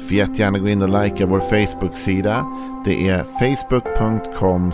Får jättegärna gå in och likea vår Facebook-sida. Det är facebook.com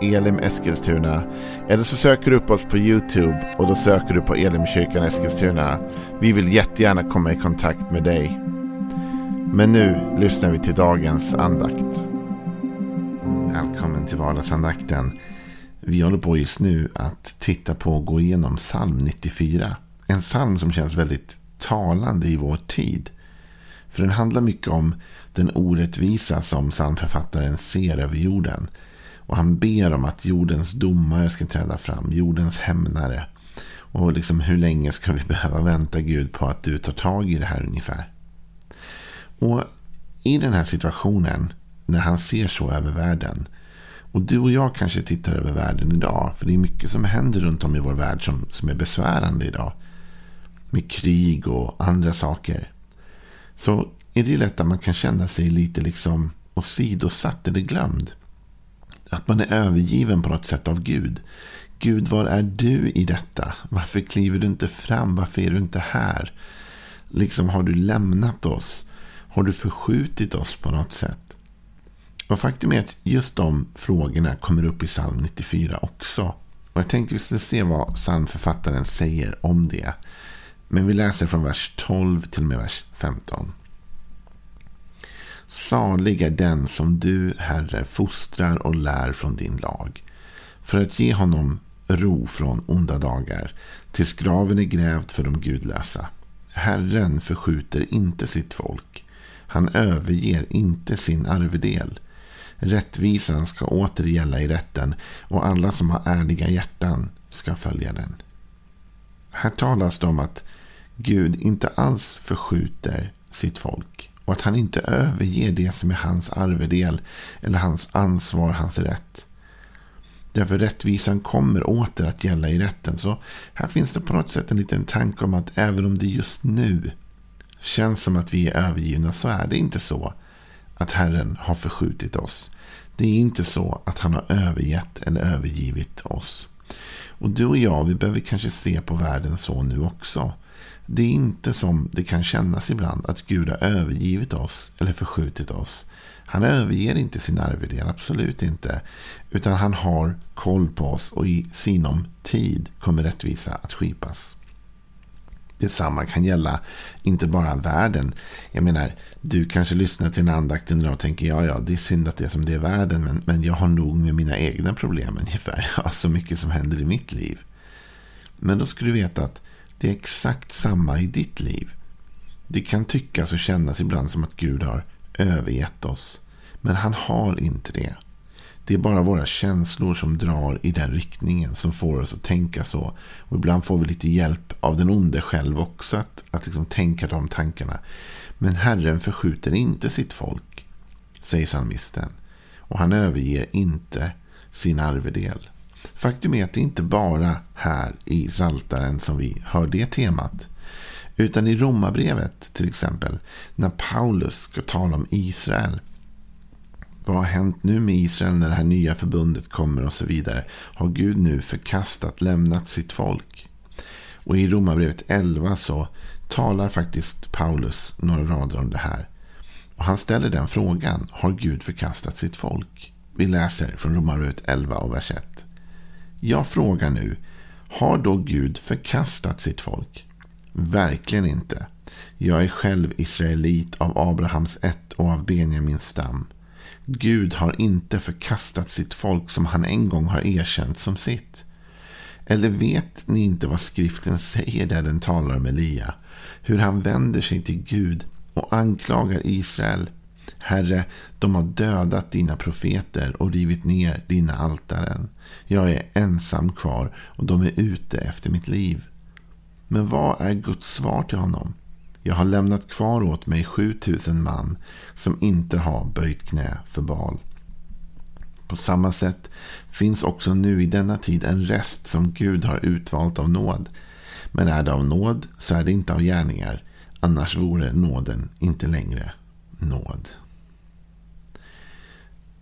elimeskilstuna. Eller så söker du upp oss på YouTube och då söker du på Elimkyrkan Eskilstuna. Vi vill jättegärna komma i kontakt med dig. Men nu lyssnar vi till dagens andakt. Välkommen till vardagsandakten. Vi håller på just nu att titta på och gå igenom psalm 94. En psalm som känns väldigt talande i vår tid. För den handlar mycket om den orättvisa som psalmförfattaren ser över jorden. Och han ber om att jordens domare ska träda fram, jordens hämnare. Och liksom hur länge ska vi behöva vänta Gud på att du tar tag i det här ungefär. Och i den här situationen, när han ser så över världen. Och du och jag kanske tittar över världen idag. För det är mycket som händer runt om i vår värld som, som är besvärande idag. Med krig och andra saker så är det ju lätt att man kan känna sig lite liksom åsidosatt eller glömd. Att man är övergiven på något sätt av Gud. Gud, var är du i detta? Varför kliver du inte fram? Varför är du inte här? Liksom, har du lämnat oss? Har du förskjutit oss på något sätt? Och faktum är att just de frågorna kommer upp i psalm 94 också. Och jag tänkte vi skulle se vad psalmförfattaren säger om det. Men vi läser från vers 12 till och med vers 15. Salig är den som du, Herre, fostrar och lär från din lag. För att ge honom ro från onda dagar, tills graven är grävd för de gudlösa. Herren förskjuter inte sitt folk. Han överger inte sin arvedel. Rättvisan ska åter gälla i rätten och alla som har ärliga hjärtan ska följa den. Här talas det om att Gud inte alls förskjuter sitt folk. Och att han inte överger det som är hans arvedel eller hans ansvar, hans rätt. Därför rättvisan kommer åter att gälla i rätten. Så här finns det på något sätt en liten tanke om att även om det just nu känns som att vi är övergivna så är det inte så att Herren har förskjutit oss. Det är inte så att han har övergett eller övergivit oss. Och du och jag, vi behöver kanske se på världen så nu också. Det är inte som det kan kännas ibland att Gud har övergivit oss eller förskjutit oss. Han överger inte sin arvedel, absolut inte. Utan han har koll på oss och i sinom tid kommer rättvisa att skipas. Detsamma kan gälla inte bara världen. Jag menar, du kanske lyssnar till en andakt idag och tänker ja, ja, det är synd att det är som det är världen, men, men jag har nog med mina egna problem ungefär. Ja, så mycket som händer i mitt liv. Men då ska du veta att det är exakt samma i ditt liv. Det kan tyckas och kännas ibland som att Gud har övergett oss. Men han har inte det. Det är bara våra känslor som drar i den riktningen som får oss att tänka så. Och ibland får vi lite hjälp av den onde själv också att, att liksom tänka de tankarna. Men Herren förskjuter inte sitt folk, säger psalmisten. Och han överger inte sin arvedel. Faktum är att det inte bara här i Saltaren som vi hör det temat. Utan i Romarbrevet till exempel. När Paulus ska tala om Israel. Vad har hänt nu med Israel när det här nya förbundet kommer och så vidare. Har Gud nu förkastat, lämnat sitt folk? Och i Romarbrevet 11 så talar faktiskt Paulus några rader om det här. Och han ställer den frågan. Har Gud förkastat sitt folk? Vi läser från Romarbrevet 11 och vers 1. Jag frågar nu, har då Gud förkastat sitt folk? Verkligen inte. Jag är själv israelit av Abrahams ett och av Benjamins stam. Gud har inte förkastat sitt folk som han en gång har erkänt som sitt. Eller vet ni inte vad skriften säger där den talar om Elia? Hur han vänder sig till Gud och anklagar Israel. Herre, de har dödat dina profeter och rivit ner dina altaren. Jag är ensam kvar och de är ute efter mitt liv. Men vad är Guds svar till honom? Jag har lämnat kvar åt mig 7000 man som inte har böjt knä för bal. På samma sätt finns också nu i denna tid en rest som Gud har utvalt av nåd. Men är det av nåd så är det inte av gärningar. Annars vore nåden inte längre nåd.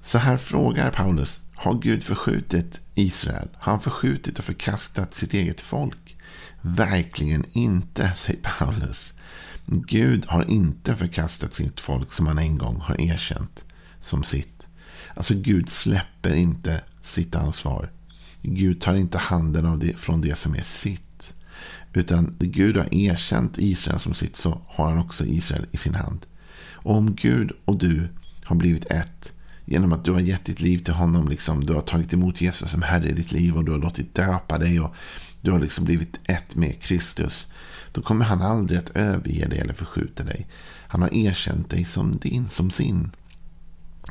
Så här frågar Paulus. Har Gud förskjutit Israel? Har han förskjutit och förkastat sitt eget folk? Verkligen inte, säger Paulus. Gud har inte förkastat sitt folk som han en gång har erkänt som sitt. Alltså Gud släpper inte sitt ansvar. Gud tar inte handen av det, från det som är sitt. Utan det Gud har erkänt Israel som sitt så har han också Israel i sin hand. Och om Gud och du har blivit ett genom att du har gett ditt liv till honom. Liksom, du har tagit emot Jesus som Herre i ditt liv och du har låtit döpa dig och du har liksom blivit ett med Kristus. Då kommer han aldrig att överge dig eller förskjuta dig. Han har erkänt dig som din, som sin.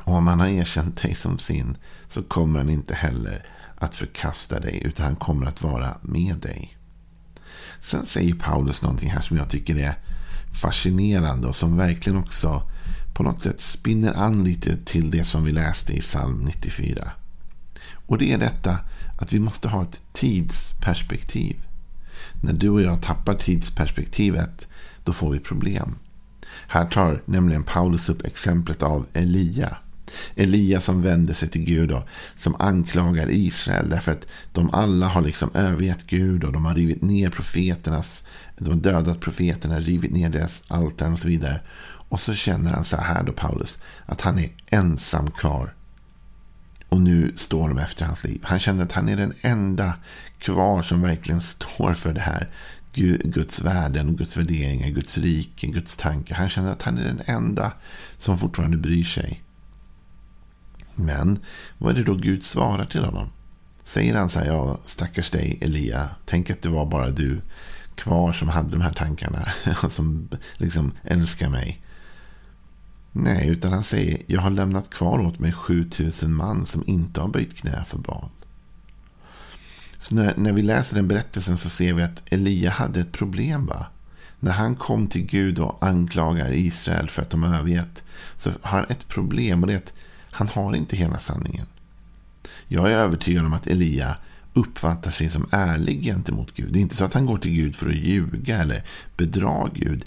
Och om han har erkänt dig som sin så kommer han inte heller att förkasta dig utan han kommer att vara med dig. Sen säger Paulus någonting här som jag tycker är fascinerande och som verkligen också på något sätt spinner an lite till det som vi läste i psalm 94. Och det är detta att vi måste ha ett tidsperspektiv. När du och jag tappar tidsperspektivet då får vi problem. Här tar nämligen Paulus upp exemplet av Elia. Elia som vänder sig till Gud och som anklagar Israel därför att de alla har liksom övergett Gud och de har rivit ner profeternas, de har dödat profeterna, rivit ner deras altaren och så vidare. Och så känner han så här då Paulus, att han är ensam kvar. Och nu står de efter hans liv. Han känner att han är den enda kvar som verkligen står för det här. Guds värden, Guds värderingar, Guds rike, Guds tankar. Han känner att han är den enda som fortfarande bryr sig. Men vad är det då Gud svarar till honom? Säger han så här, ja stackars dig Elia, tänk att det var bara du kvar som hade de här tankarna som liksom älskar mig. Nej, utan han säger jag har lämnat kvar åt mig 7000 man som inte har böjt knä för Baal. Så när, när vi läser den berättelsen så ser vi att Elia hade ett problem. va? När han kom till Gud och anklagar Israel för att de har övergett så har han ett problem och det är att han har inte hela sanningen. Jag är övertygad om att Elia uppfattar sig som ärlig gentemot Gud. Det är inte så att han går till Gud för att ljuga eller bedra Gud.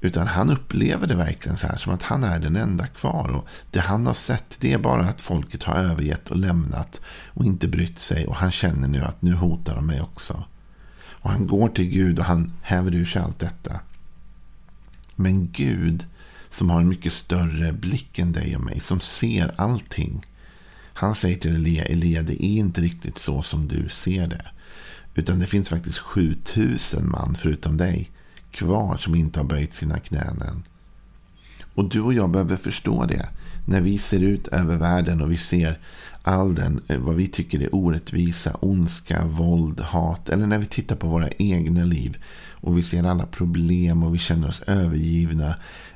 Utan han upplever det verkligen så här som att han är den enda kvar. Och det han har sett det är bara att folket har övergett och lämnat och inte brytt sig. Och han känner nu att nu hotar de mig också. Och han går till Gud och han häver ur sig allt detta. Men Gud som har en mycket större blick än dig och mig. Som ser allting. Han säger till Elia, Elia det är inte riktigt så som du ser det. Utan det finns faktiskt 7000 man förutom dig kvar som inte har böjt sina knän än. Och du och jag behöver förstå det. När vi ser ut över världen och vi ser all den, eh, vad vi tycker är orättvisa, ondska, våld, hat. Eller när vi tittar på våra egna liv och vi ser alla problem och vi känner oss övergivna,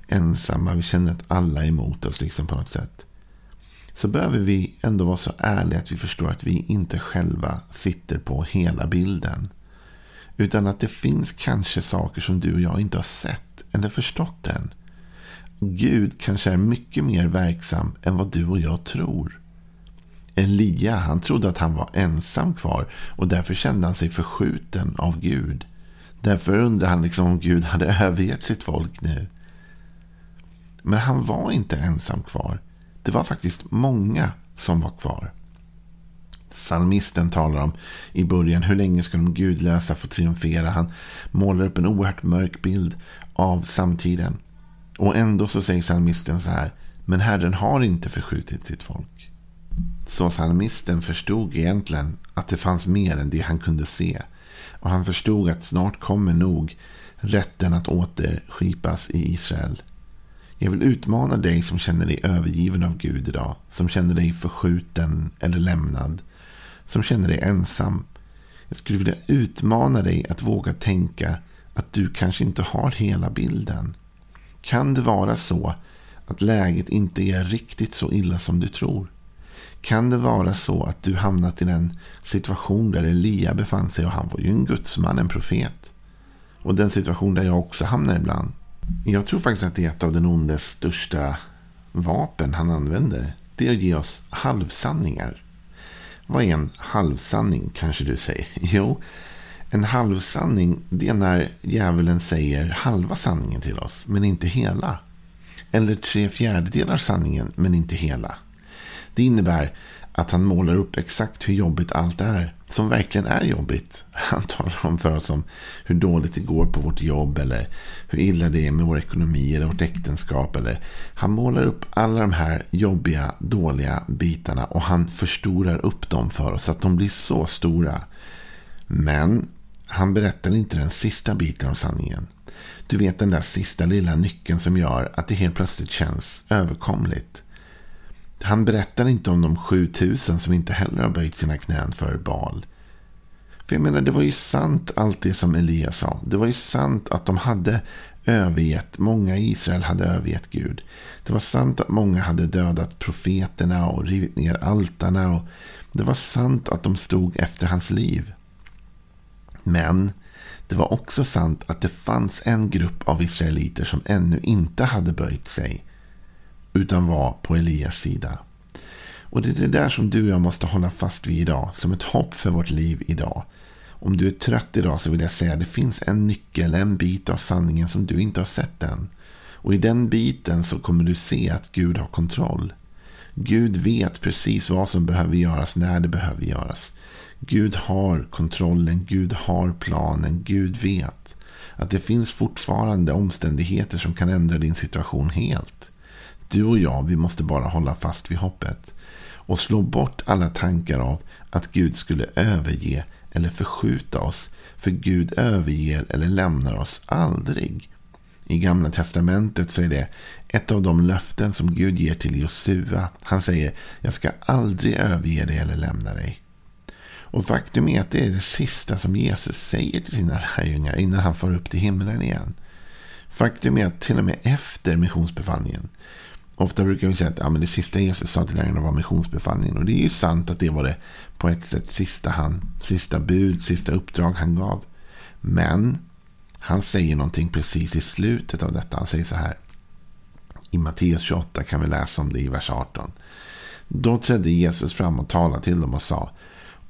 ensamma. Vi känner att alla är emot oss liksom på något sätt. Så behöver vi ändå vara så ärliga att vi förstår att vi inte själva sitter på hela bilden. Utan att det finns kanske saker som du och jag inte har sett eller förstått än. Gud kanske är mycket mer verksam än vad du och jag tror. Elia, han trodde att han var ensam kvar och därför kände han sig förskjuten av Gud. Därför undrade han liksom om Gud hade övergett sitt folk nu. Men han var inte ensam kvar. Det var faktiskt många som var kvar. Salmisten talar om i början hur länge ska de gudlösa få triumfera. Han målar upp en oerhört mörk bild av samtiden. Och ändå så säger salmisten så här. Men Herren har inte förskjutit sitt folk. Så salmisten förstod egentligen att det fanns mer än det han kunde se. Och han förstod att snart kommer nog rätten att återskipas i Israel. Jag vill utmana dig som känner dig övergiven av Gud idag. Som känner dig förskjuten eller lämnad som känner dig ensam. Jag skulle vilja utmana dig att våga tänka att du kanske inte har hela bilden. Kan det vara så att läget inte är riktigt så illa som du tror? Kan det vara så att du hamnat i den situation där Elia befann sig och han var ju en gudsman, en profet. Och den situation där jag också hamnar ibland. Jag tror faktiskt att det är ett av den ondes största vapen han använder. Det är att ge oss halvsanningar. Vad är en halvsanning kanske du säger? Jo, En halvsanning det är när djävulen säger halva sanningen till oss, men inte hela. Eller tre fjärdedelar sanningen, men inte hela. Det innebär att han målar upp exakt hur jobbigt allt är. Som verkligen är jobbigt. Han talar om för oss om hur dåligt det går på vårt jobb. Eller hur illa det är med vår ekonomi eller vårt äktenskap. Eller han målar upp alla de här jobbiga, dåliga bitarna. Och han förstorar upp dem för oss. Så att de blir så stora. Men han berättar inte den sista biten av sanningen. Du vet den där sista lilla nyckeln som gör att det helt plötsligt känns överkomligt. Han berättar inte om de 7000 som inte heller har böjt sina knän för Baal. För jag menar, det var ju sant allt det som Elias sa. Det var ju sant att de hade övergett, många i Israel hade övergett Gud. Det var sant att många hade dödat profeterna och rivit ner altarna. Och det var sant att de stod efter hans liv. Men det var också sant att det fanns en grupp av israeliter som ännu inte hade böjt sig utan var på Elias sida. Och det är det där som du och jag måste hålla fast vid idag, som ett hopp för vårt liv idag. Om du är trött idag så vill jag säga att det finns en nyckel, en bit av sanningen som du inte har sett än. Och i den biten så kommer du se att Gud har kontroll. Gud vet precis vad som behöver göras när det behöver göras. Gud har kontrollen, Gud har planen, Gud vet att det finns fortfarande omständigheter som kan ändra din situation helt. Du och jag, vi måste bara hålla fast vid hoppet. Och slå bort alla tankar av att Gud skulle överge eller förskjuta oss. För Gud överger eller lämnar oss aldrig. I Gamla Testamentet så är det ett av de löften som Gud ger till Josua. Han säger, jag ska aldrig överge dig eller lämna dig. Och faktum är att det är det sista som Jesus säger till sina lärjungar innan han far upp till himlen igen. Faktum är att till och med efter missionsbefallningen Ofta brukar vi säga att ja, men det sista Jesus sa till lärjungarna var missionsbefallningen. Och det är ju sant att det var det på ett sätt sista, han, sista bud, sista uppdrag han gav. Men han säger någonting precis i slutet av detta. Han säger så här. I Matteus 28 kan vi läsa om det i vers 18. Då trädde Jesus fram och talade till dem och sa.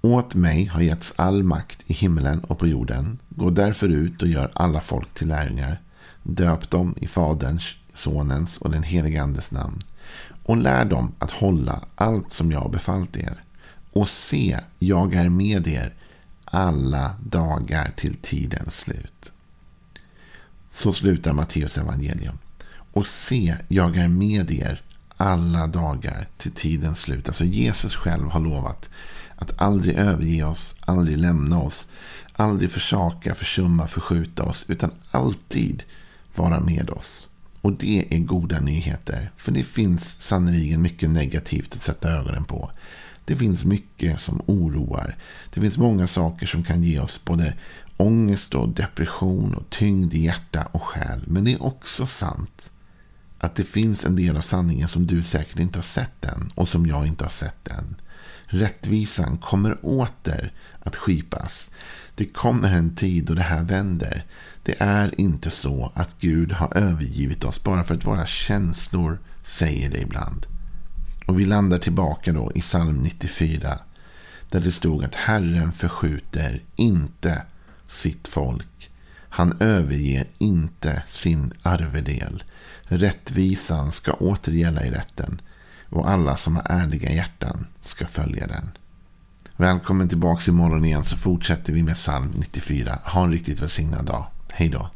Åt mig har getts all makt i himlen och på jorden. Gå därför ut och gör alla folk till lärjungar. Döp dem i Faderns, Sonens och den helige Andes namn. Och lär dem att hålla allt som jag har befallt er. Och se, jag är med er alla dagar till tidens slut. Så slutar Matteus evangelium. Och se, jag är med er alla dagar till tidens slut. Alltså Jesus själv har lovat att aldrig överge oss, aldrig lämna oss, aldrig försaka, försumma, förskjuta oss, utan alltid vara med oss. Och det är goda nyheter. För det finns sannerligen mycket negativt att sätta ögonen på. Det finns mycket som oroar. Det finns många saker som kan ge oss både ångest och depression och tyngd i hjärta och själ. Men det är också sant att det finns en del av sanningen som du säkert inte har sett än och som jag inte har sett än. Rättvisan kommer åter att skipas. Det kommer en tid då det här vänder. Det är inte så att Gud har övergivit oss bara för att våra känslor säger det ibland. Och vi landar tillbaka då i psalm 94. Där det stod att Herren förskjuter inte sitt folk. Han överger inte sin arvedel. Rättvisan ska åter gälla i rätten. Och alla som har ärliga hjärtan ska följa den. Välkommen tillbaka imorgon igen så fortsätter vi med psalm 94. Ha en riktigt välsignad dag. Hej då.